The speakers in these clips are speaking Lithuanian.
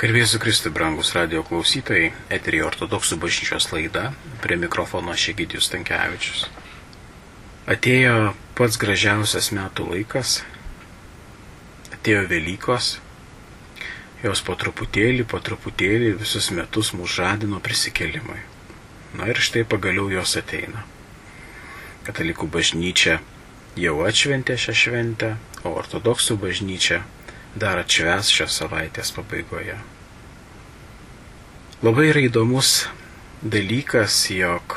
Garbėsiu Kristui, brangus radio klausytojai, eterija ortodoksų bažnyčios laida, prie mikrofono Šegidijus Tankievičius. Atėjo pats gražiausias metų laikas, atėjo Velykos, jos po truputėlį, po truputėlį visus metus mūsų žadino prisikelimui. Na ir štai pagaliau jos ateina. Katalikų bažnyčia jau atšventė šią šventę, o ortodoksų bažnyčia dar atšves šios savaitės pabaigoje. Labai yra įdomus dalykas, jog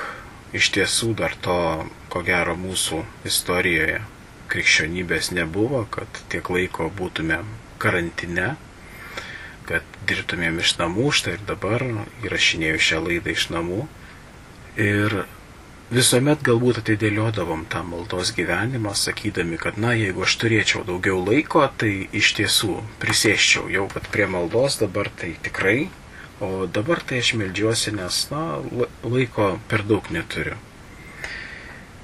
iš tiesų dar to, ko gero, mūsų istorijoje krikščionybės nebuvo, kad tiek laiko būtumėm karantine, kad dirbtumėm iš namų, štai ir dabar įrašinėjau šią laidą iš namų. Ir visuomet galbūt atidėliodavom tą maldos gyvenimą, sakydami, kad na, jeigu aš turėčiau daugiau laiko, tai iš tiesų prisėščiau jau, kad prie maldos dabar tai tikrai, o dabar tai aš melžiuosi, nes, na, laiko per daug neturiu.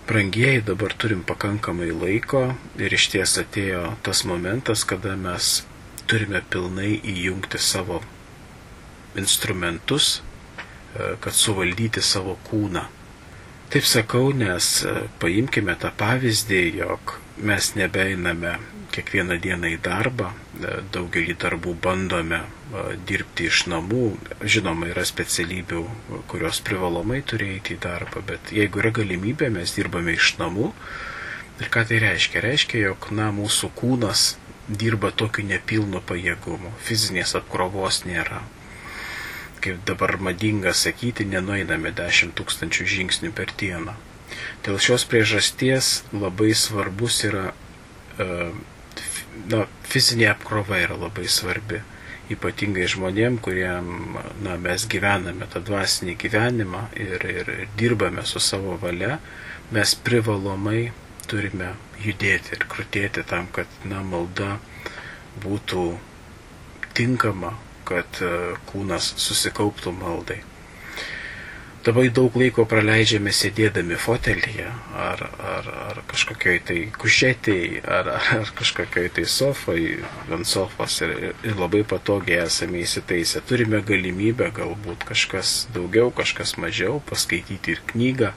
Brangieji, dabar turim pakankamai laiko ir iš ties atėjo tas momentas, kada mes turime pilnai įjungti savo instrumentus, e, kad suvaldyti savo kūną Taip sakau, nes e, paimkime tą pavyzdį, jog mes nebeiname kiekvieną dieną į darbą, e, daugelį darbų bandome e, dirbti iš namų. Žinoma, yra specialybių, kurios privalomai turi eiti į darbą, bet jeigu yra galimybė, mes dirbame iš namų. Ir ką tai reiškia? Reiškia, jog na, mūsų kūnas dirba tokiu nepilnu pajėgumu, fizinės apkrovos nėra kaip dabar madinga sakyti, nenueiname 10 tūkstančių žingsnių per dieną. Dėl šios priežasties labai svarbus yra, e, na, fizinė apkrova yra labai svarbi. Ypatingai žmonėm, kuriem na, mes gyvename tą dvasinį gyvenimą ir, ir, ir dirbame su savo valia, mes privalomai turime judėti ir krūtėti tam, kad na, malda būtų tinkama kad e, kūnas susikauptų maldai. Labai daug laiko praleidžiame sėdėdami fotelyje ar, ar, ar kažkokioj tai kušetėje ar, ar kažkokioj tai sofai ant sofos ir, ir labai patogiai esame įsitaisę. Turime galimybę galbūt kažkas daugiau, kažkas mažiau, paskaityti ir knygą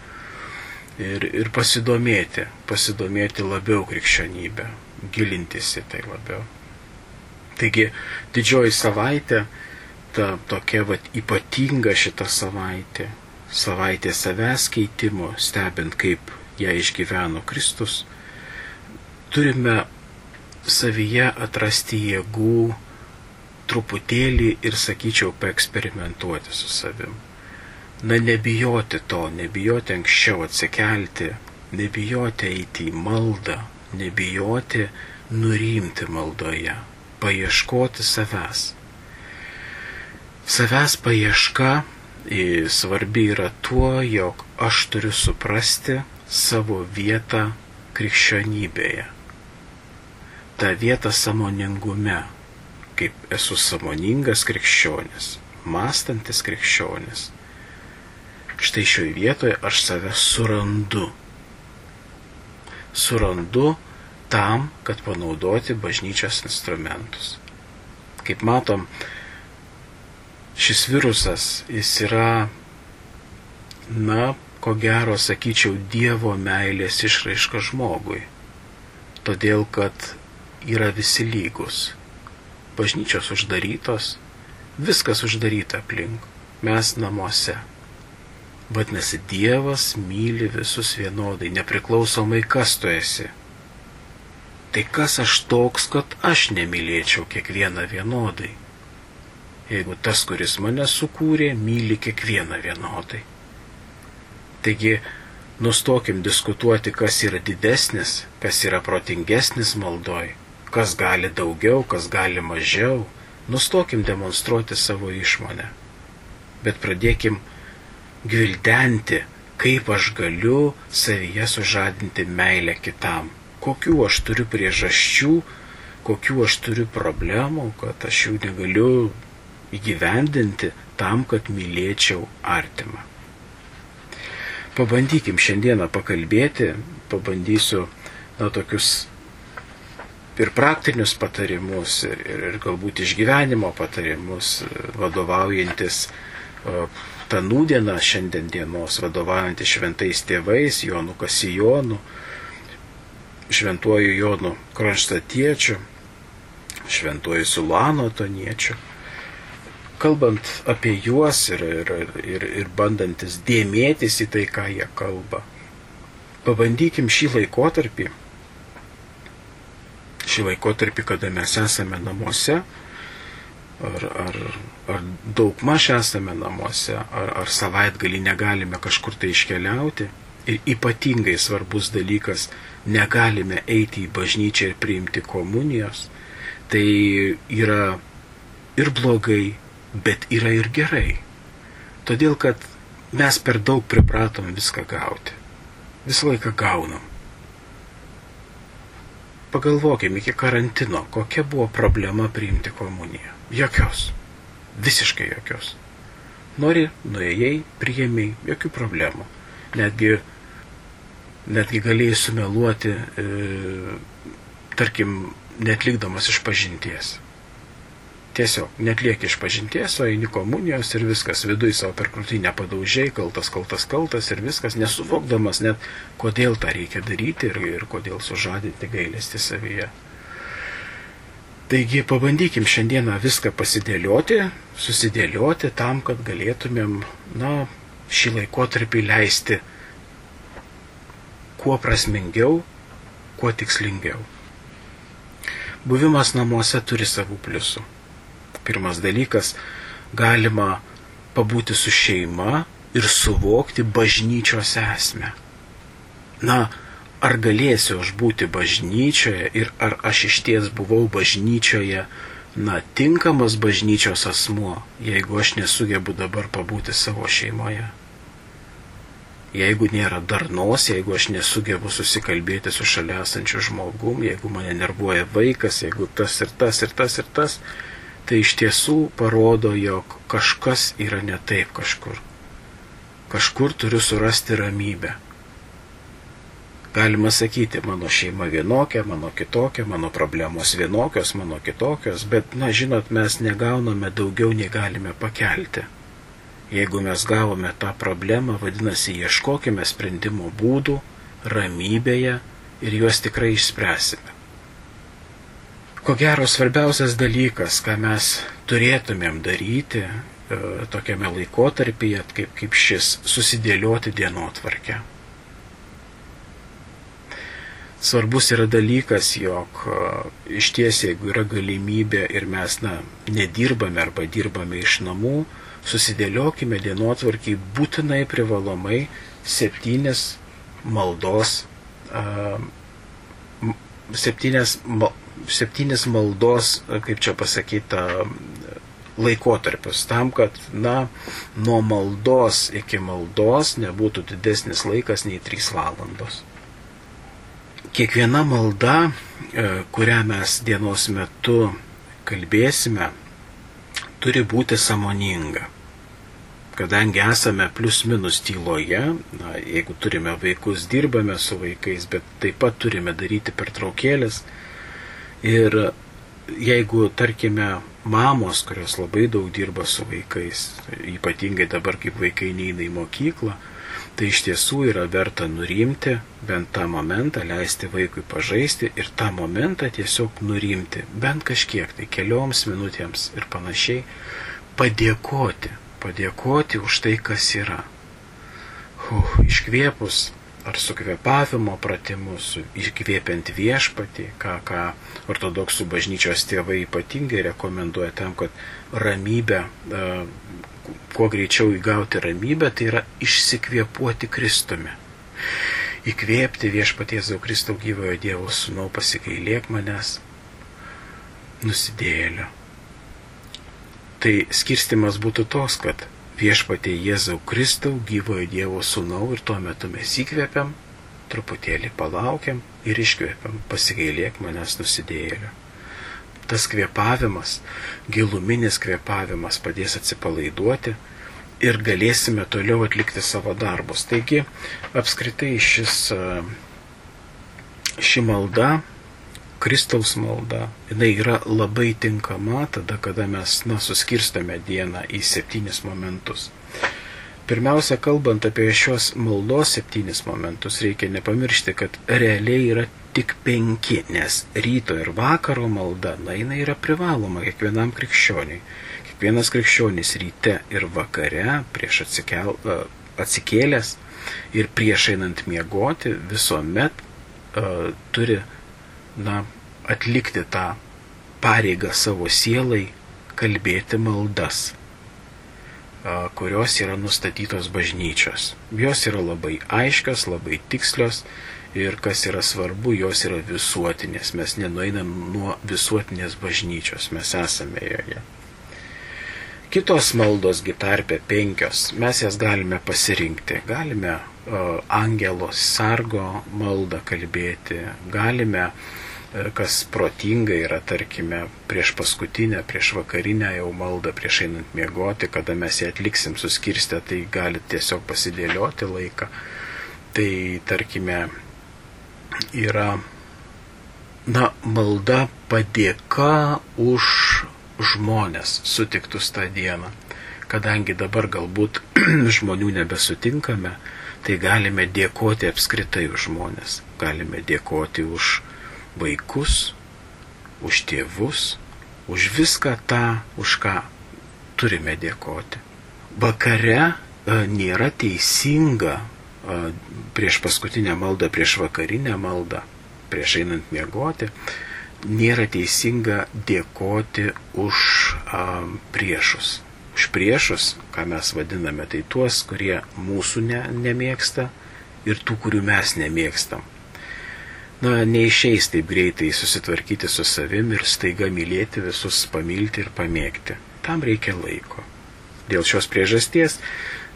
ir, ir pasidomėti, pasidomėti labiau krikščionybę, gilintis į tai labiau. Taigi didžioji savaitė, ta tokia vat, ypatinga šita savaitė, savaitė savęs keitimo, stebint, kaip ją išgyveno Kristus, turime savyje atrasti jėgų truputėlį ir, sakyčiau, paeksperimentuoti su savim. Na, nebijoti to, nebijoti anksčiau atsikelti, nebijoti eiti į maldą, nebijoti nurimti maldoje paieškoti savęs. Savęs paieška svarbi yra tuo, jog aš turiu suprasti savo vietą krikščionybėje. Ta vieta samoningume, kaip esu samoningas krikščionis, mąstantis krikščionis. Štai šioje vietoje aš save surandu. Surandu tam, kad panaudoti bažnyčios instrumentus. Kaip matom, šis virusas, jis yra, na, ko gero, sakyčiau, Dievo meilės išraiška žmogui. Todėl, kad yra visi lygus. Bažnyčios uždarytos, viskas uždaryta aplink, mes namuose. Vadinasi, Dievas myli visus vienodai, nepriklausomai kas tu esi Tai kas aš toks, kad aš nemylėčiau kiekvieną vienodai? Jeigu tas, kuris mane sukūrė, myli kiekvieną vienodai. Taigi, nustokim diskutuoti, kas yra didesnis, kas yra protingesnis maldoj, kas gali daugiau, kas gali mažiau. Nustokim demonstruoti savo išmonę. Bet pradėkim gvildenti, kaip aš galiu savyje sužadinti meilę kitam kokių aš turiu priežasčių, kokių aš turiu problemų, kad aš jų negaliu įgyvendinti tam, kad mylėčiau artimą. Pabandykim šiandieną pakalbėti, pabandysiu na tokius ir praktinius patarimus, ir, ir, ir galbūt išgyvenimo patarimus, vadovaujantis tą nūdieną šiandien dienos, vadovaujantis šventais tėvais, Jonu Kasijonu, šventuoju Jonu Kronštatiečiu, šventuoju Sulano Toniečiu. Kalbant apie juos ir, ir, ir, ir bandantis dėmėtis į tai, ką jie kalba, pabandykim šį laikotarpį šį laikotarpį, kada mes esame namuose, ar, ar, ar daug maž esame namuose, ar, ar savaitgalį negalime kažkur tai iškeliauti. Ir ypatingai svarbus dalykas, negalime eiti į bažnyčią ir priimti komunijos. Tai yra ir blogai, bet yra ir gerai. Todėl, kad mes per daug pripratom viską gauti. Visą laiką gaunam. Pagalvokime iki karantino, kokia buvo problema priimti komuniją. Jokios. Visiškai jokios. Nori, nuėjai, priėmiai, jokių problemų. Netgi, netgi galėjai sumeluoti, e, tarkim, netlikdamas iš pažinties. Tiesiog netlieki iš pažinties, o eini komunijos ir viskas, viduje savo per krūtinę padaužiai, kaltas, kaltas, kaltas ir viskas, nesuvokdamas net, kodėl tą reikia daryti ir, ir kodėl sužadinti gailestį savyje. Taigi pabandykim šiandieną viską pasidėlioti, susidėlioti tam, kad galėtumėm, na, šį laikotarpį leisti kuo prasmingiau, kuo tikslingiau. Buvimas namuose turi savų pliusų. Pirmas dalykas, galima pabūti su šeima ir suvokti bažnyčios esmę. Na, ar galėsiu aš būti bažnyčioje ir ar aš iš ties buvau bažnyčioje, na, tinkamas bažnyčios asmuo, jeigu aš nesugebu dabar pabūti savo šeimoje. Jeigu nėra darnos, jeigu aš nesugebu susikalbėti su šalia esančiu žmogum, jeigu mane nervuoja vaikas, jeigu tas ir tas ir tas ir tas, tai iš tiesų parodo, jog kažkas yra ne taip kažkur. Kažkur turiu surasti ramybę. Galima sakyti, mano šeima vienokia, mano kitokia, mano problemos vienokios, mano kitokios, bet, na, žinot, mes negauname daugiau, nei galime pakelti. Jeigu mes gavome tą problemą, vadinasi, ieškokime sprendimo būdų ramybėje ir juos tikrai išspręsime. Ko gero svarbiausias dalykas, ką mes turėtumėm daryti e, tokiame laikotarpyje, kaip, kaip šis, susidėlioti dienotvarkę. Svarbus yra dalykas, jog e, iš ties, jeigu yra galimybė ir mes na, nedirbame arba dirbame iš namų, susidėliokime dienotvarkį būtinai privalomai septynis maldos, septynias mal, septynis maldos, kaip čia pasakyta, laikotarpius tam, kad, na, nuo maldos iki maldos nebūtų didesnis laikas nei 3 valandos. Kiekviena malda, e, kurią mes dienos metu kalbėsime, turi būti samoninga. Kadangi esame plus minus tyloje, na, jeigu turime vaikus, dirbame su vaikais, bet taip pat turime daryti pertraukėlės, Ir jeigu, tarkime, mamos, kurios labai daug dirba su vaikais, ypatingai dabar, kaip vaikai neina į mokyklą, tai iš tiesų yra verta nurimti, bent tą momentą leisti vaikui pažaisti ir tą momentą tiesiog nurimti, bent kažkiek, tai kelioms minutėms ir panašiai, padėkoti, padėkoti už tai, kas yra. Huh, iškvėpus ar su kvepavimo pratimu, su iškvėpiant viešpatį, ką, ką ortodoksų bažnyčios tėvai ypatingai rekomenduoja tam, kad ramybę, kuo greičiau įgauti ramybę, tai yra išsikvėpuoti Kristumi. Įkvėpti viešpaties Dievo Kristaus gyvojo Dievo sūnau pasikailėk manęs, nusidėlio. Tai skirstimas būtų toks, kad viešpatie Jėzau Kristau, gyvojo Dievo sūnau ir tuo metu mes įkvepiam, truputėlį palaukiam ir iškvepiam, pasigailėk manęs nusidėjėlio. Tas kvepavimas, giluminis kvepavimas padės atsipalaiduoti ir galėsime toliau atlikti savo darbus. Taigi, apskritai šis, ši malda Kristaus malda, jinai yra labai tinkama tada, kada mes, na, suskirstame dieną į septynis momentus. Pirmiausia, kalbant apie šios maldos septynis momentus, reikia nepamiršti, kad realiai yra tik penki, nes ryto ir vakaro malda, na, jinai yra privaloma kiekvienam krikščioniui. Kiekvienas krikščionis ryte ir vakare prieš atsikel, atsikėlęs ir prieš einant miegoti visuomet uh, turi na, atlikti tą pareigą savo sielai, kalbėti maldas, kurios yra nustatytos bažnyčios. Jos yra labai aiškios, labai tikslios ir kas yra svarbu, jos yra visuotinės. Mes nenueinam nuo visuotinės bažnyčios, mes esame joje. Kitos maldos gitarpė penkios, mes jas galime pasirinkti. Galime uh, angelos sargo maldą kalbėti, galime uh, kas protinga yra, tarkime, prieš paskutinę, prieš vakarinę jau maldą, prieš einant miegoti, kada mes ją atliksim suskirstę, tai gali tiesiog pasidėlioti laiką. Tai, tarkime, yra, na, malda padėka už žmonės sutiktus tą dieną. Kadangi dabar galbūt žmonių nebesutinkame, tai galime dėkoti apskritai už žmonės. Galime dėkoti už vaikus, už tėvus, už viską tą, už ką turime dėkoti. Vakare e, nėra teisinga prieš paskutinę maldą, prieš vakarinę maldą, prieš einant miegoti, nėra teisinga dėkoti už priešus. Už priešus, ką mes vadiname, tai tuos, kurie mūsų ne, nemėgsta ir tų, kurių mes nemėgstam na, neišeis taip greitai susitvarkyti su savim ir staiga mylėti visus, pamilti ir pamėgti. Tam reikia laiko. Dėl šios priežasties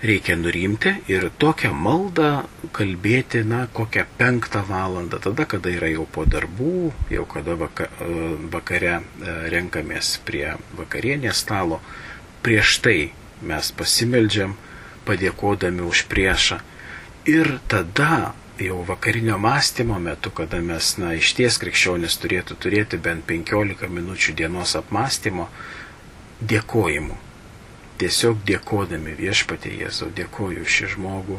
reikia nurimti ir tokią maldą kalbėti, na, kokią penktą valandą, tada, kada yra jau po darbų, jau kada vaka, e, vakare e, renkamės prie vakarienės stalo, prieš tai mes pasimeldžiam, padėkodami už priešą. Ir tada jau vakarinio mąstymo metu, kada mes, na, iš ties krikščionis turėtų turėti bent 15 minučių dienos apmąstymo, dėkojimu. Tiesiog dėkodami viešpatė Jėzau, dėkoju šį žmogų,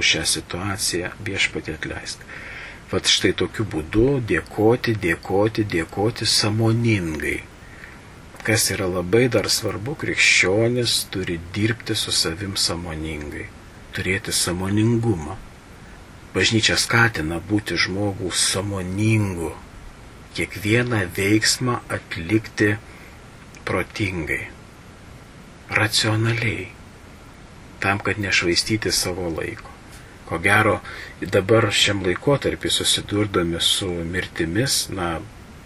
už šią situaciją, viešpatė atleisk. Vat štai tokiu būdu dėkoti, dėkoti, dėkoti samoningai. Kas yra labai dar svarbu, krikščionis turi dirbti su savim samoningai, turėti samoningumą Bažnyčia skatina būti žmogų samoningu, kiekvieną veiksmą atlikti protingai, racionaliai, tam, kad nešvaistyti savo laiko. Ko gero, dabar šiam laikotarpį susidurdami su mirtimis, na,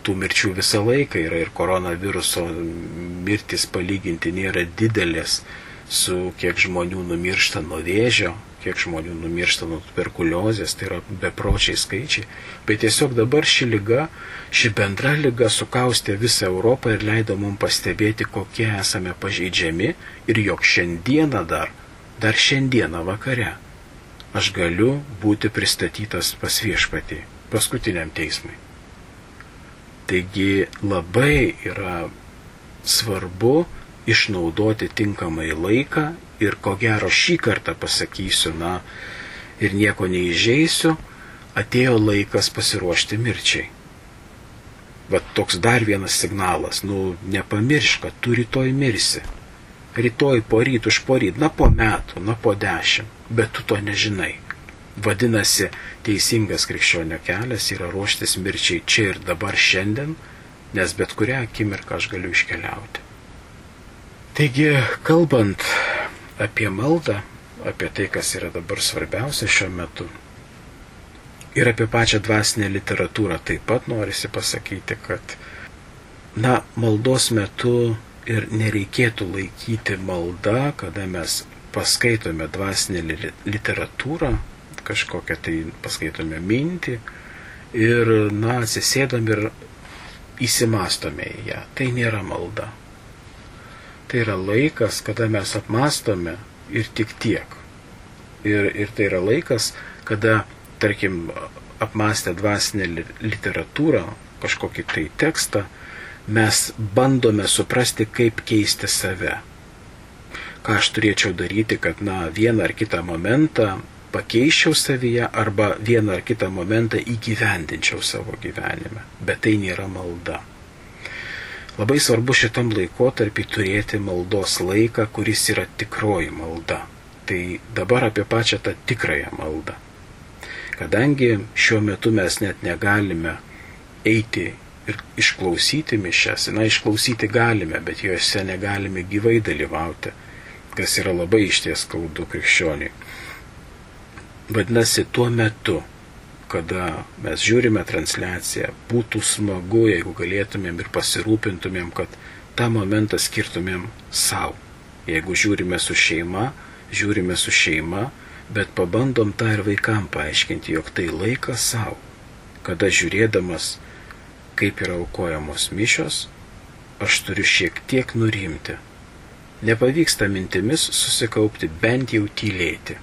tų mirčių visą laiką yra ir koronaviruso mirtis palyginti nėra didelės su kiek žmonių numiršta nuo vėžio, kiek žmonių numiršta nuo tuberkuliozės, tai yra bepročiai skaičiai, bet tiesiog dabar ši lyga, ši bendra lyga sukaustė visą Europą ir leido mums pastebėti, kokie esame pažeidžiami ir jog šiandieną dar, dar šiandieną vakare aš galiu būti pristatytas pas viešpatį, paskutiniam teismui. Taigi labai yra svarbu išnaudoti tinkamai laiką ir ko gero šį kartą pasakysiu, na, ir nieko neįžeisiu, atėjo laikas pasiruošti mirčiai. Vat toks dar vienas signalas, nu, nepamiršk, kad tu rytoj mirsi. Rytoj po ryt, už po ryt, na po metų, na po dešimt, bet tu to nežinai. Vadinasi, teisingas krikščionio kelias yra ruoštis mirčiai čia ir dabar šiandien, nes bet kurią akimirką aš galiu iškeliauti. Taigi, kalbant apie maldą, apie tai, kas yra dabar svarbiausia šiuo metu. Ir apie pačią dvasinę literatūrą taip pat norisi pasakyti, kad, na, maldos metu ir nereikėtų laikyti maldą, kada mes paskaitome dvasinę literatūrą, kažkokią tai paskaitome mintį ir, na, atsisėdam ir įsimastome į ją. Tai nėra malda. Tai yra laikas, kada mes apmastome ir tik tiek. Ir, ir tai yra laikas, kada, tarkim, apmastę dvasinę literatūrą, kažkokį tai tekstą, mes bandome suprasti, kaip keisti save. Ką aš turėčiau daryti, kad, na, vieną ar kitą momentą pakeiščiau savyje arba vieną ar kitą momentą įgyvendinčiau savo gyvenime. Bet tai nėra malda. Labai svarbu šitam laikotarpį turėti maldos laiką, kuris yra tikroji malda. Tai dabar apie pačią tą tikrąją maldą. Kadangi šiuo metu mes net negalime eiti ir išklausyti mišes, na, išklausyti galime, bet juose negalime gyvai dalyvauti, kas yra labai išties skaudu krikščioniui. Vadinasi, tuo metu, kada mes žiūrime transliaciją, būtų smagu, jeigu galėtumėm ir pasirūpintumėm, kad tą momentą skirtumėm savo. Jeigu žiūrime su šeima, žiūrime su šeima, bet pabandom tą ir vaikam paaiškinti, jog tai laikas savo, kada žiūrėdamas, kaip yra aukojamos mišios, aš turiu šiek tiek nurimti. Nepavyksta mintimis susikaupti, bent jau tylėti.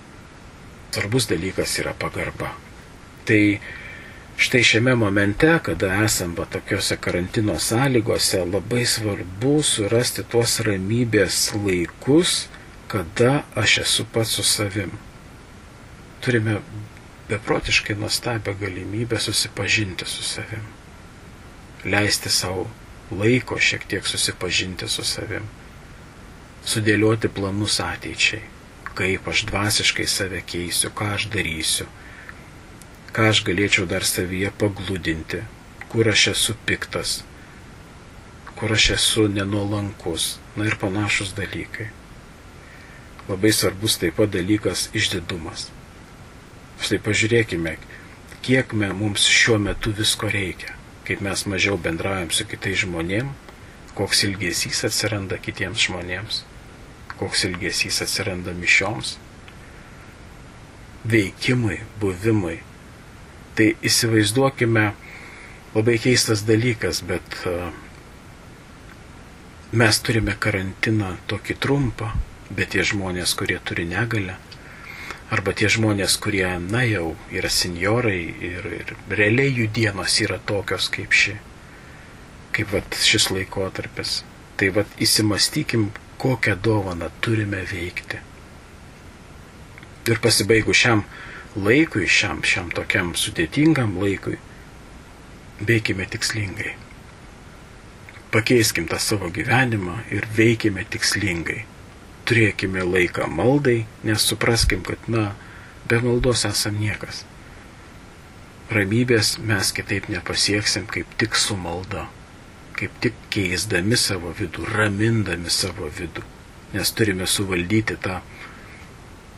Svarbus dalykas yra pagarba. Tai štai šiame momente, kada esam va tokiuose karantino sąlygose, labai svarbu surasti tuos ramybės laikus, kada aš esu pats su savim turime beprotiškai nuostabią galimybę susipažinti su savim. Leisti savo laiko šiek tiek susipažinti su savim. Sudėlioti planus ateičiai. Kaip aš dvasiškai save keisiu, ką aš darysiu. Ką aš galėčiau dar savyje paglūdinti. Kur aš esu piktas. Kur aš esu nenuolankus. Na ir panašus dalykai. Labai svarbus taip pat dalykas išdidumas Štai pažiūrėkime, kiek mums šiuo metu visko reikia, kaip mes mažiau bendraujam su kitais žmonėm, koks ilgesys atsiranda kitiems žmonėms, koks ilgesys atsiranda mišioms, veikimui, buvimui. Tai įsivaizduokime, labai keistas dalykas, bet uh, mes turime karantiną tokį trumpą, bet tie žmonės, kurie turi negalę, arba tie žmonės, kurie, na jau, yra seniorai ir, ir realiai jų dienos yra tokios kaip ši, kaip vat, šis laikotarpis. Tai vat įsimastykim, kokią dovaną turime veikti. Ir pasibaigus šiam laikui, šiam, šiam tokiam sudėtingam laikui, veikime tikslingai. Pakeiskim tą savo gyvenimą ir veikime tikslingai turėkime laiką maldai, nes supraskim, kad, na, be maldos esam niekas. Ramybės mes kitaip nepasieksim, kaip tik su malda, kaip tik keisdami savo vidų, ramindami savo vidų, nes turime suvaldyti tą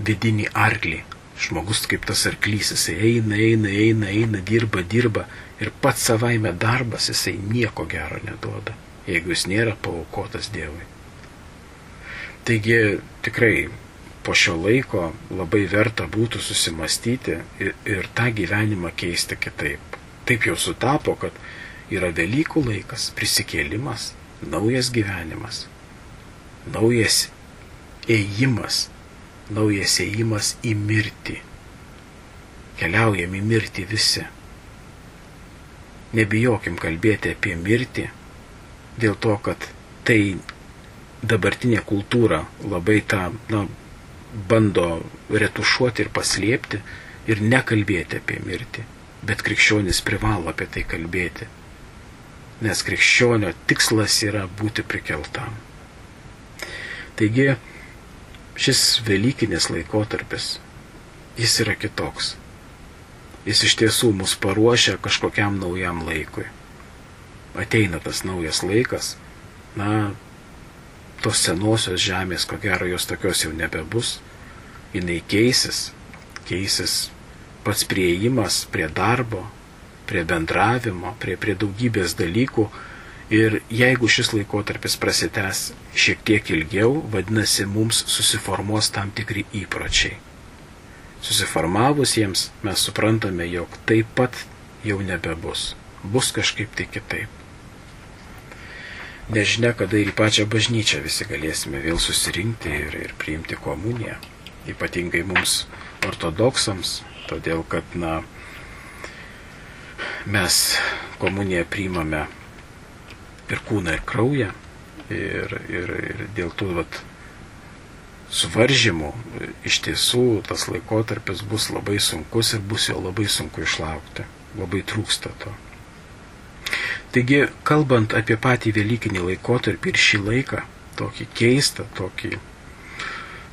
vidinį arklį. Žmogus kaip tas arklys, jisai eina, eina, eina, eina, dirba, dirba ir pats savaime darbas jisai nieko gero neduoda, jeigu jis nėra paukotas Dievui. Taigi tikrai po šio laiko labai verta būtų susimastyti ir, ir tą gyvenimą keisti kitaip. Taip jau sutapo, kad yra Velykų laikas, prisikėlimas, naujas gyvenimas, naujas ėjimas, naujas ėjimas į mirtį. Keliaujam į mirtį visi. Nebijokim kalbėti apie mirtį, dėl to, kad tai dabartinė kultūra labai tą na, bando retušuoti ir paslėpti ir nekalbėti apie mirtį. Bet krikščionis privalo apie tai kalbėti. Nes krikščionio tikslas yra būti prikeltam. Taigi šis Velykinis laikotarpis, jis yra kitoks. Jis iš tiesų mus paruošia kažkokiam naujam laikui. Ateina tas naujas laikas, na, tos senosios žemės, ko gero jos tokios jau nebebus, jinai keisis, keisis pats prieimas prie darbo, prie bendravimo, prie, prie daugybės dalykų. Ir jeigu šis laikotarpis prasitęs šiek tiek ilgiau, vadinasi, mums susiformuos tam tikri įpročiai. Susiformavus jiems mes suprantame, jog taip pat jau nebebus. Bus kažkaip tai kitaip nežinia, kada ir į pačią bažnyčią visi galėsime vėl susirinkti ir, ir priimti komuniją. Ypatingai mums ortodoksams, todėl kad, na, mes komuniją priimame ir kūną, ir kraują. Ir, ir, ir dėl tų vat, suvaržymų iš tiesų tas laikotarpis bus labai sunkus ir bus jo labai sunku išlaukti. Labai trūksta to. Taigi, kalbant apie patį Velykinį laikotarpį ir šį laiką, tokį keistą, tokį,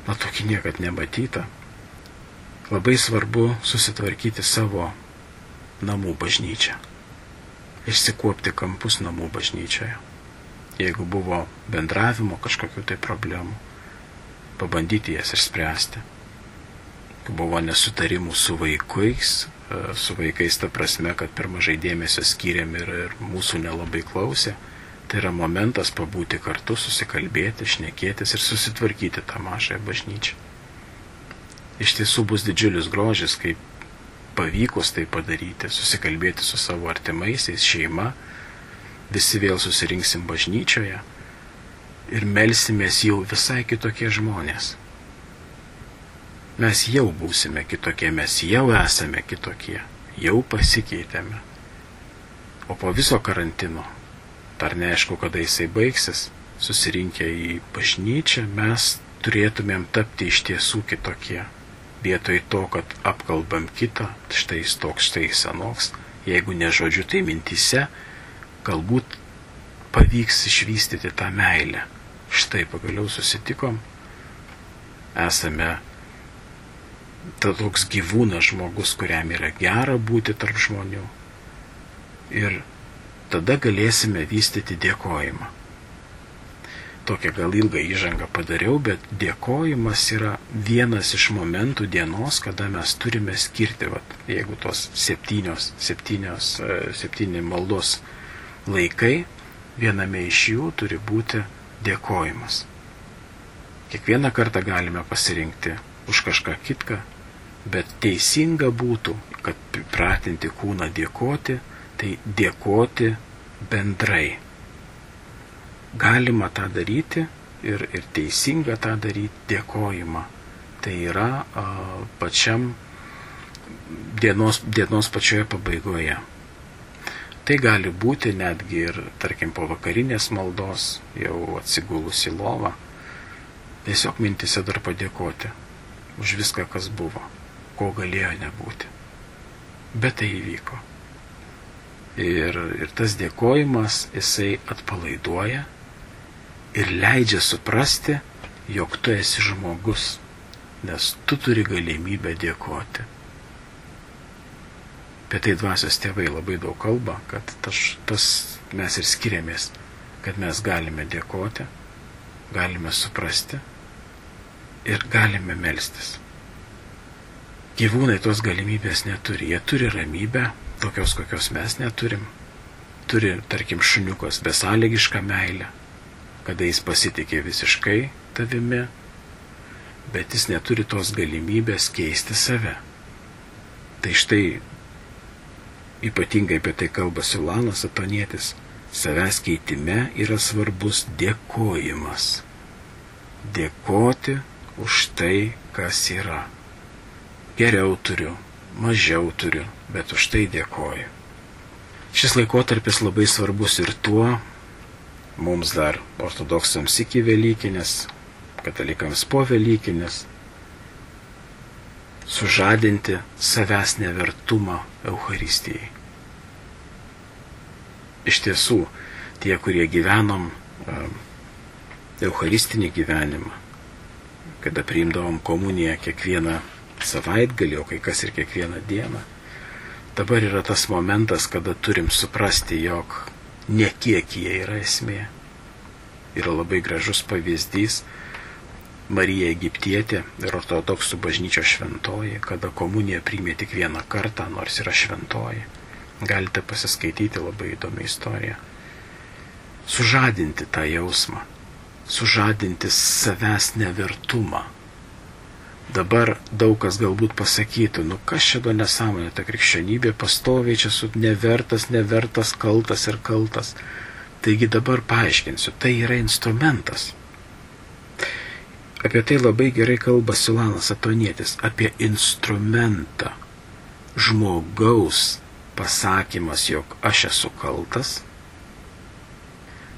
na, tokį niekad nematytą, labai svarbu susitvarkyti savo namų bažnyčią. Išsikuopti kampus namų bažnyčioje. Jeigu buvo bendravimo kažkokių tai problemų, pabandyti jas išspręsti. Buvo nesutarimų su vaikais, e, su vaikais ta prasme, kad per mažai dėmesio skiriam ir, ir mūsų nelabai klausė. Tai yra momentas pabūti kartu, susikalbėti, šnekėtis ir susitvarkyti tą mažąją bažnyčią. Iš tiesų bus didžiulis grožis, kaip pavykus tai padaryti, susikalbėti su savo artimaisiais, šeima, visi vėl susirinksim bažnyčioje ir melsimės jau visai kitokie žmonės. Mes jau būsime kitokie, mes jau esame kitokie, jau pasikeitėme. O po viso karantino, dar neaišku, kada jisai baigsis, susirinkę į bažnyčią, mes turėtumėm tapti iš tiesų kitokie. Vietoj to, kad apkalbam kitą, štai jis toks, štai jis anoks, jeigu ne žodžiu, tai mintise, galbūt pavyks išvystyti tą meilę, štai pagaliau susitikom, esame ta toks gyvūnas žmogus, kuriam yra gera būti tarp žmonių. Ir tada galėsime vystyti dėkojimą. Tokią gal ilgą įžangą padariau, bet dėkojimas yra vienas iš momentų dienos, kada mes turime skirti, vat, jeigu tos septynios, septynios, e, septyni maldos laikai, viename iš jų turi būti dėkojimas. Kiekvieną kartą galime pasirinkti už kažką kitką, bet teisinga būtų, kad pratinti kūną dėkoti, tai dėkoti bendrai. Galima tą daryti ir, ir teisinga tą daryti dėkojimą. Tai yra a, pačiam dienos, dienos pačioje pabaigoje. Tai gali būti netgi ir, tarkim, po vakarinės maldos, jau atsigulus į lovą, tiesiog mintise dar padėkoti už viską, kas buvo, ko galėjo nebūti. Bet tai įvyko. Ir, ir tas dėkojimas, jisai atpalaiduoja ir leidžia suprasti, jog tu esi žmogus, nes tu turi galimybę dėkoti. Apie tai dvasios tėvai labai daug kalba, kad tas, tas mes ir skiriamės, kad mes galime dėkoti, galime suprasti ir galime melstis. Gyvūnai tos galimybės neturi, jie turi ramybę, tokios kokios mes neturim. Turi, tarkim, šuniukas besąlygišką meilę, kada jis pasitikė visiškai tavimi, bet jis neturi tos galimybės keisti save. Tai štai ypatingai apie tai kalba Silanas Atonietis, savęs keitime yra svarbus dėkojimas. Dėkoti už tai, kas yra. Geriau turiu, mažiau turiu, bet už tai dėkoju. Šis laikotarpis labai svarbus ir tuo, mums dar ortodoksams iki Velykinės, katalikams po Velykinės, sužadinti savęs nevertumą Euharistijai. Iš tiesų, tie, kurie gyvenom Eucharistinį gyvenimą, kada priimdavom komuniją kiekvieną savaitgalį, o kai kas ir kiekvieną dieną, dabar yra tas momentas, kada turim suprasti, jog ne kiek jie yra esmė. Yra labai gražus pavyzdys, Marija Egiptietė ir ortodoksų bažnyčio šventoji, kada komunija priimė tik vieną kartą, nors yra šventoji. Galite pasiskaityti labai įdomią istoriją. Sužadinti tą jausmą, sužadinti savęs nevertumą. Dabar daug kas galbūt pasakytų, nu kas do nesąmonė, ta krikščionybė pastoviai čia su nevertas, nevertas, kaltas ir kaltas. Taigi dabar paaiškinsiu, tai yra instrumentas. Apie tai labai gerai kalba Silanas Atonietis, apie instrumentą. Žmogaus pasakymas, jog aš esu kaltas,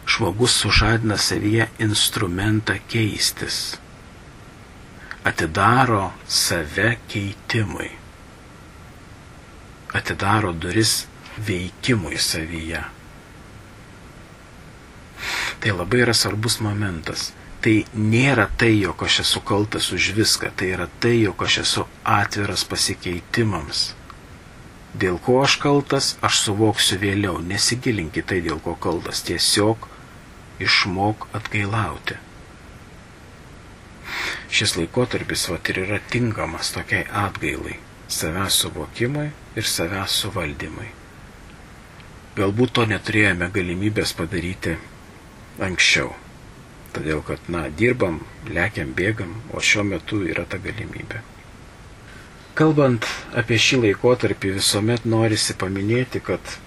žmogus sužadina savyje instrumentą keistis, atidaro save keitimui, atidaro duris veikimui savyje. Tai labai yra svarbus momentas. Tai nėra tai, jog aš esu kaltas už viską, tai yra tai, jog aš esu atviras pasikeitimams. Dėl ko aš kaltas, aš suvoksiu vėliau, nesigilinkit tai, dėl ko kaltas, tiesiog išmok atgailauti. Šis laikotarpis vat ir yra tinkamas tokiai atgailai, savęs suvokimui ir savęs suvaldymui. Galbūt to neturėjome galimybės padaryti anksčiau. Todėl, kad, na, dirbam, lekiam, bėgam, o šiuo metu yra ta galimybė. Kalbant apie šį laikotarpį, visuomet norisi paminėti, kad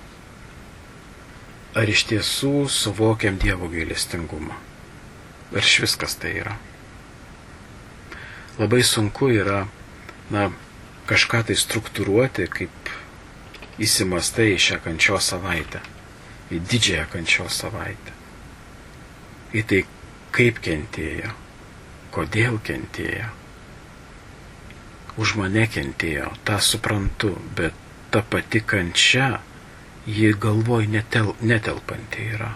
ar iš tiesų suvokiam Dievo gailestingumą. Ar iš viskas tai yra. Labai sunku yra, na, kažką tai struktūruoti, kaip įsimastai šią kančio savaitę, į didžiąją kančio savaitę. Į tai, kaip kentėjo, kodėl kentėjo. Už mane kentėjo, tą suprantu, bet ta pati kančia ji galvoj netel, netelpanti yra.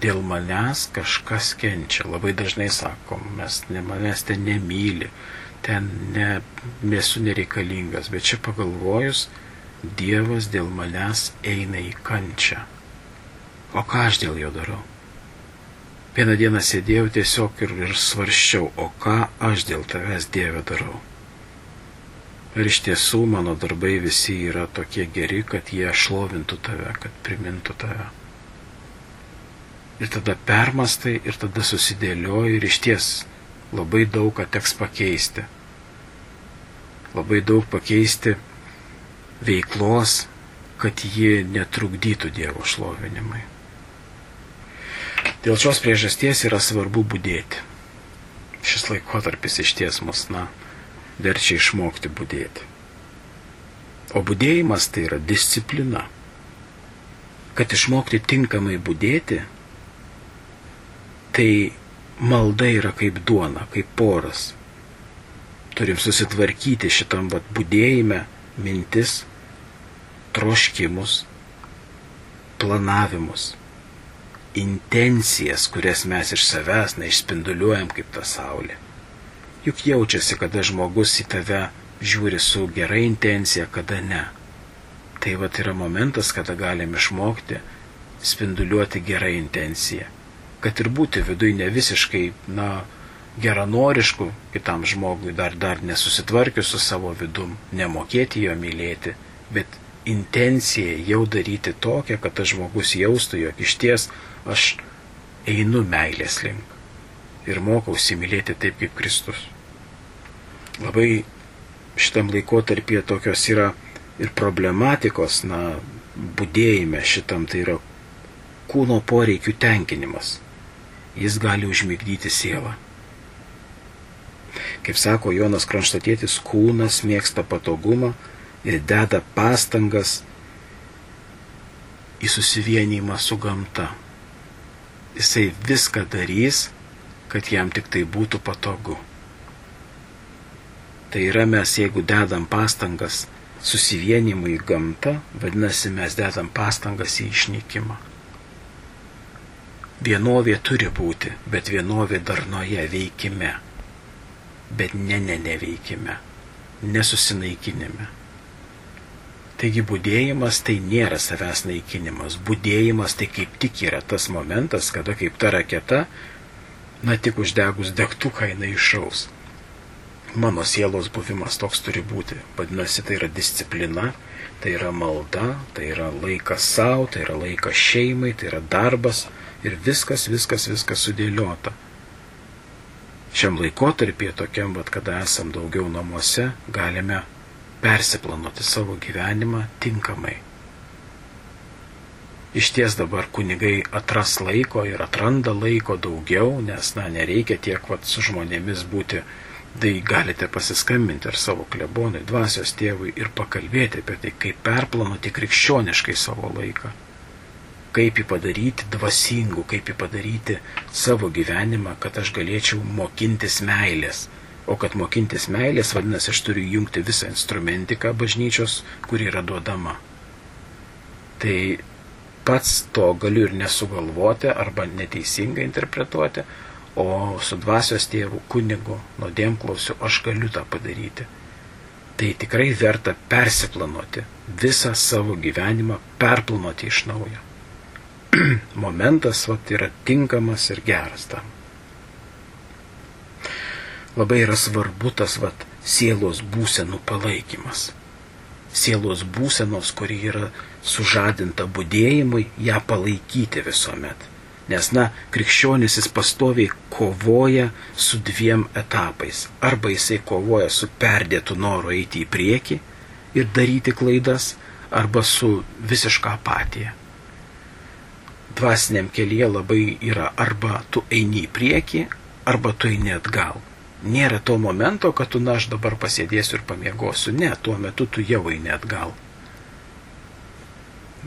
Dėl manęs kažkas kenčia. Labai dažnai sakom, mes ne manęs ten nemyli, ten ne, nesu nereikalingas, bet čia pagalvojus, Dievas dėl manęs eina į kančią. O ką aš dėl jo darau? Vieną dieną sėdėjau tiesiog ir, ir svarščiau, o ką aš dėl tavęs Dieve darau. Ir iš tiesų mano darbai visi yra tokie geri, kad jie šlovintų tave, kad primintų tave. Ir tada permastai ir tada susidėlioji ir iš ties labai daug ką teks pakeisti. Labai daug pakeisti veiklos, kad ji netrukdytų Dievo šlovinimui. Dėl šios priežasties yra svarbu būdėti. Šis laikotarpis iš ties mus, na, verčia išmokti būdėti. O būdėjimas tai yra disciplina. Kad išmokti tinkamai būdėti, tai malda yra kaip duona, kaip poras. Turim susitvarkyti šitam vat būdėjime mintis, troškimus, planavimus, intencijas, kurias mes iš savęs neišspinduliuojam kaip ta saulė. Juk jaučiasi, kada žmogus į tave žiūri su gera intencija, kada ne. Tai va yra momentas, kada galim išmokti spinduliuoti gerą intenciją. Kad ir būti viduje ne visiškai, na, geranorišku kitam žmogui, dar dar nesusitvarkius su savo vidum, nemokėti jo mylėti, bet intencija jau daryti tokią, kad tas žmogus jaustų, jog iš ties aš einu meilės link ir mokausi mylėti taip kaip Kristus. Labai šitam laikotarpyje tokios yra ir problematikos, na, būdėjime šitam tai yra kūno poreikių tenkinimas. Jis gali užmigdyti sielą. Kaip sako Jonas Kronštatėtis, kūnas mėgsta patogumą ir deda pastangas į susivienymą su gamta. Jisai viską darys, kad jam tik tai būtų patogu. Tai yra mes, jeigu dedam pastangas susivienimui į gamtą, vadinasi, mes dedam pastangas į išnykimą. Vienovė turi būti, bet vienovė darnoje veikime, bet ne ne neveikime, nesusinaikinime. Taigi būdėjimas tai nėra savęs naikinimas, būdėjimas tai kaip tik yra tas momentas, kada kaip ta raketa na tik uždegus degtuką jinai išaus. Mano sielos buvimas toks turi būti. Vadinasi, tai yra disciplina, tai yra malda, tai yra laikas savo, tai yra laikas šeimai, tai yra darbas ir viskas, viskas, viskas sudėliota. Šiam laikotarpį, tokiam, vad, kada esam daugiau namuose, galime persiplanuoti savo gyvenimą tinkamai iš ties dabar kunigai atras laiko ir atranda laiko daugiau, nes, na, nereikia tiek vat su žmonėmis būti Tai galite pasiskambinti ar savo klebonui, dvasios tėvui ir pakalbėti apie tai, kaip perplanuoti krikščioniškai savo laiką. Kaip jį padaryti dvasingu, kaip jį padaryti savo gyvenimą, kad aš galėčiau mokintis meilės. O kad mokintis meilės, vadinasi, aš turiu jungti visą instrumentiką bažnyčios, kuri yra duodama. Tai pats to galiu ir nesugalvoti arba neteisingai interpretuoti, o su dvasios tėvu kunigu nuodėmklausiu aš galiu tą padaryti. Tai tikrai verta persiplanuoti, visą savo gyvenimą perplanuoti iš naujo. Momentas vat, yra tinkamas ir geras tam. Labai yra svarbu tas vat, sielos būsenų palaikymas. Sielos būsenos, kuri yra sužadinta būdėjimui, ją palaikyti visuomet Nes, na, krikščionis jis pastoviai kovoja su dviem etapais. Arba jisai kovoja su perdėtu noru eiti į priekį ir daryti klaidas, arba su visiška apatija. Dvasiniam kelyje labai yra arba tu eini į priekį, arba tu eini atgal. Nėra to momento, kad tu, na, aš dabar pasėdėsiu ir pamiegosiu. Ne, tuo metu tu jau eini atgal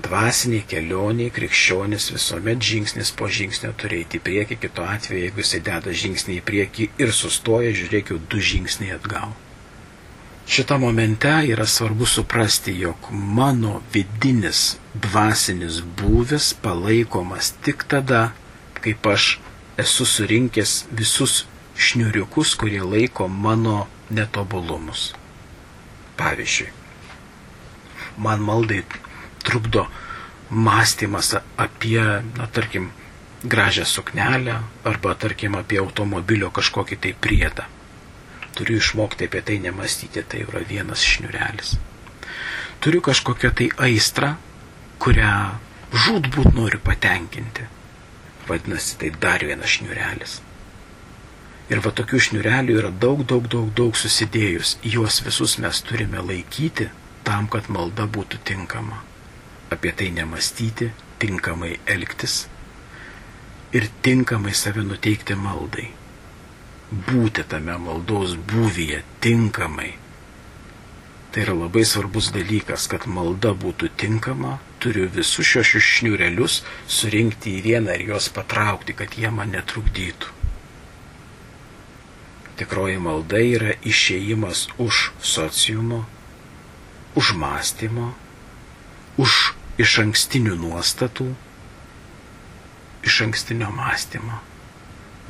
dvasinė kelionė krikščionis visuomet žingsnis po žingsnio turi eiti į priekį, kito atveju, jeigu jisai deda žingsnį į priekį ir sustoja, žiūrėk jau du žingsniai atgal. Šitą momente yra svarbu suprasti, jog mano vidinis dvasinis būvis palaikomas tik tada, kaip aš esu surinkęs visus šniuriukus, kurie laiko mano netobulumus. Pavyzdžiui, man maldai trukdo mąstymas apie, na, tarkim, gražią suknelę arba, tarkim, apie automobilio kažkokį tai priedą. Turiu išmokti apie tai nemastyti, tai yra vienas šniurelis. Turiu kažkokią tai aistrą, kurią žudbūt noriu patenkinti. Vadinasi, tai dar vienas šniurelis. Ir va tokių šniurelių yra daug, daug, daug, daug susidėjus. Juos visus mes turime laikyti tam, kad malda būtų tinkama apie tai nemastyti, tinkamai elgtis ir tinkamai save nuteikti maldai. Būti tame maldos būvyje tinkamai. Tai yra labai svarbus dalykas, kad malda būtų tinkama, turiu visus šios šniurelius surinkti į vieną ir juos patraukti, kad jie man netrukdytų. Tikroji malda yra išėjimas už sociumo, už mąstymo, už iš ankstinių nuostatų, iš ankstinio mąstymo.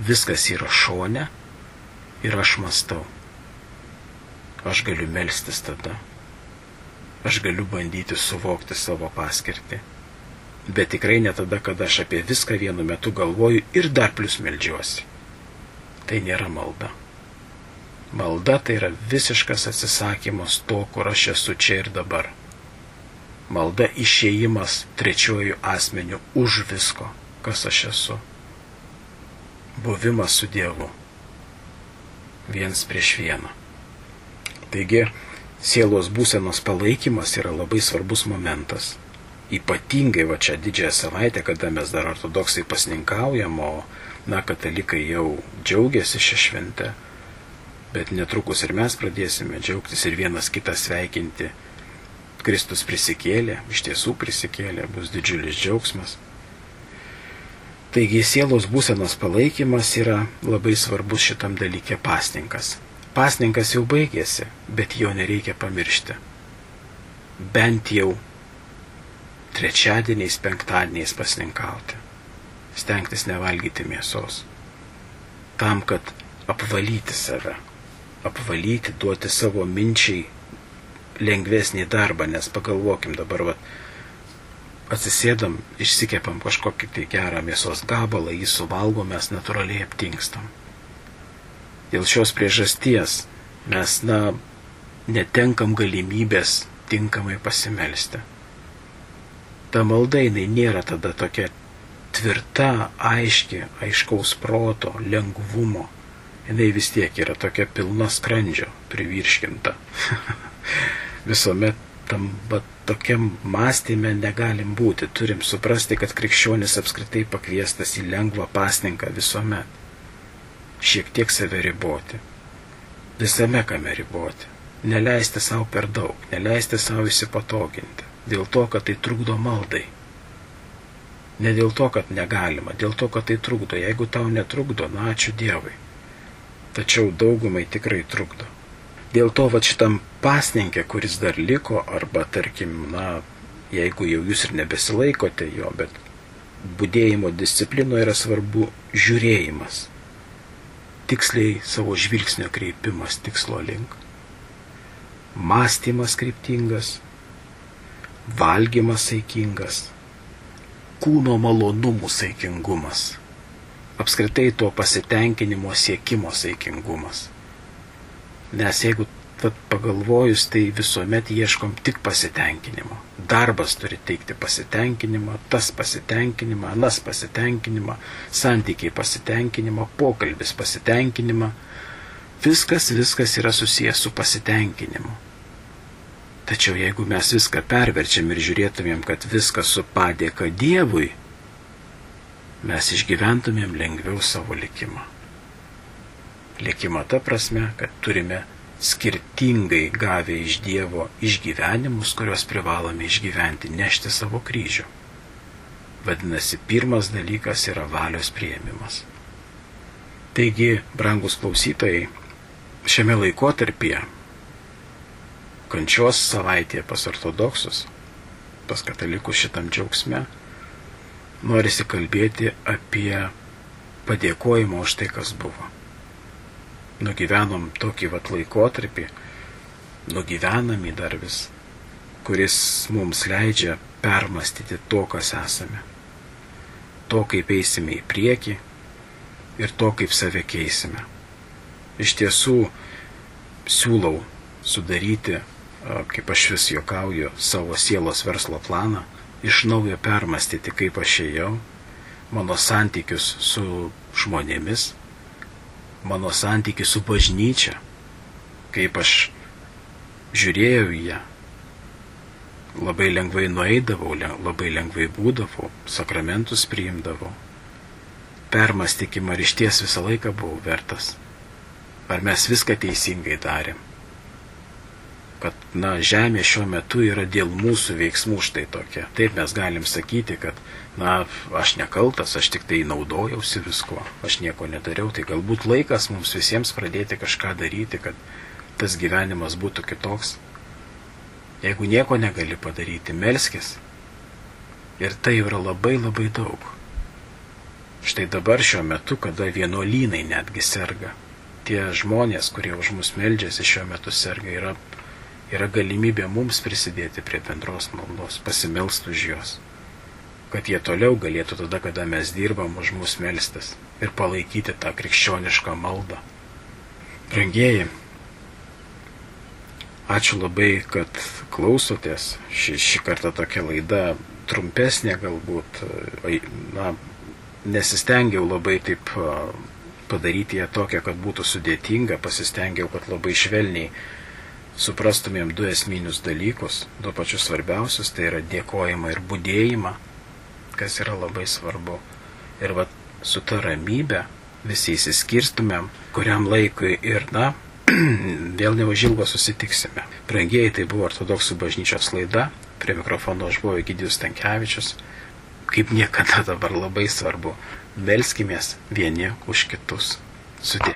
Viskas yra šone ir aš mastau. Aš galiu melstis tada. Aš galiu bandyti suvokti savo paskirtį. Bet tikrai ne tada, kada aš apie viską vienu metu galvoju ir dar plus melžiuosi. Tai nėra malda. Malda tai yra visiškas atsisakymas to, kur aš esu čia ir dabar malda išėjimas trečiojų asmenių už visko, kas aš esu. Buvimas su Dievu. Viens prieš vieną. Taigi, sielos būsenos palaikymas yra labai svarbus momentas. Ypatingai va čia didžiąją savaitę, kada mes dar ortodoksai pasninkaujam, o, na, katalikai jau džiaugiasi šią šventę, bet netrukus ir mes pradėsime džiaugtis ir vienas kitą sveikinti Kristus prisikėlė, iš tiesų prisikėlė, bus didžiulis džiaugsmas. Taigi sielos būsenos palaikymas yra labai svarbus šitam dalykė pasninkas. Pasninkas jau baigėsi, bet jo nereikia pamiršti. Bent jau trečiadieniais, penktadieniais pasninkauti. Stengtis nevalgyti mėsos. Tam, kad apvalyti save. Apvalyti, duoti savo minčiai lengvesnį darbą, nes pagalvokim dabar, va, atsisėdam, išsikepam kažkokį tai gerą mėsos gabalą, jį suvalgom, mes natūraliai aptinkstam. Dėl šios priežasties mes, na, netenkam galimybės tinkamai pasimelsti. Ta malda jinai nėra tada tokia tvirta, aiški, aiškaus proto, lengvumo. Jinai vis tiek yra tokia pilna skrandžio, privirškinta. visuomet tam va, tokiam mąstymė negalim būti. Turim suprasti, kad krikščionis apskritai pakviestas į lengvą pasninką visuomet. Šiek tiek save riboti. visame kame riboti. Neleisti savo per daug, neleisti savo įsipatoginti. Dėl to, kad tai trukdo maldai. Ne dėl to, kad negalima, dėl to, kad tai trukdo. Jeigu tau netrukdo, na ačiū Dievui. Tačiau daugumai tikrai trukdo. Dėl to, va šitam pasninkė, kuris dar liko, arba tarkim, na, jeigu jau jūs ir nebesilaikote jo, bet būdėjimo disciplino yra svarbu žiūrėjimas tiksliai savo žvilgsnio kreipimas tikslo link, mąstymas kryptingas, valgymas saikingas, kūno malonumų saikingumas, apskritai to pasitenkinimo siekimo saikingumas. Nes jeigu Tad pagalvojus, tai visuomet ieškom tik pasitenkinimo. Darbas turi teikti pasitenkinimą, tas pasitenkinimą, anas pasitenkinimą, santykiai pasitenkinimą, pokalbis pasitenkinimą. Viskas, viskas yra susijęs su pasitenkinimu. Tačiau jeigu mes viską perverčiam ir žiūrėtumėm, kad viskas su padėka Dievui, mes išgyventumėm lengviau savo likimą. Likimą ta prasme, kad turime skirtingai gavę iš Dievo išgyvenimus, kuriuos privalome išgyventi, nešti savo kryžių. Vadinasi, pirmas dalykas yra valios prieimimas. Taigi, brangus klausytojai, šiame laikotarpyje, kančios savaitėje pas ortodoksus, pas katalikus šitam džiaugsme, norisi kalbėti apie padėkojimą už tai, kas buvo nugyvenom tokį vat laikotarpį, nugyvenami dar vis, kuris mums leidžia permastyti to, kas esame, to, kaip eisime į priekį ir to, kaip save keisime. Iš tiesų siūlau sudaryti, kaip aš vis juokauju, savo sielos verslo planą, iš naujo permastyti, kaip aš ėjau, mano santykius su žmonėmis, mano santykių su bažnyčia, kaip aš žiūrėjau į ją, labai lengvai nueidavau, labai lengvai būdavau, sakramentus priimdavau. Permastykim, ar iš ties visą laiką buvau vertas, ar mes viską teisingai darėm kad, na, žemė šiuo metu yra dėl mūsų veiksmų štai tokia. Taip mes galim sakyti, kad, na, aš nekaltas, aš tik tai naudojausi visko, aš nieko nedariau, tai galbūt laikas mums visiems pradėti kažką daryti, kad tas gyvenimas būtų kitoks. Jeigu nieko negali padaryti, melskis. Ir tai yra labai labai daug. Štai dabar šiuo metu, kada vienuolynai netgi serga, tie žmonės, kurie už mus meldžiasi šiuo metu serga, yra yra galimybė mums prisidėti prie bendros maldos, pasimelst už juos, kad jie toliau galėtų tada, kada mes dirbam, už mus melstis ir palaikyti tą krikščionišką maldą. Brangieji, ačiū labai, kad klausotės. Ši, šį kartą tokia laida trumpesnė galbūt, na, nesistengiau labai taip padaryti ją tokią, kad būtų sudėtinga, pasistengiau, kad labai švelniai suprastumėm du esminius dalykus, du pačius svarbiausius, tai yra dėkojimą ir būdėjimą, kas yra labai svarbu. Ir va su ta ramybė visi įsiskirstumėm, kuriam laikui ir, na, vėl neužilgo susitiksime. Prangėjai tai buvo ortodoksų bažnyčios laida, prie mikrofono aš buvau Egidijus Tankievičius, kaip niekada dabar labai svarbu, melskimės vieni už kitus. Sudė.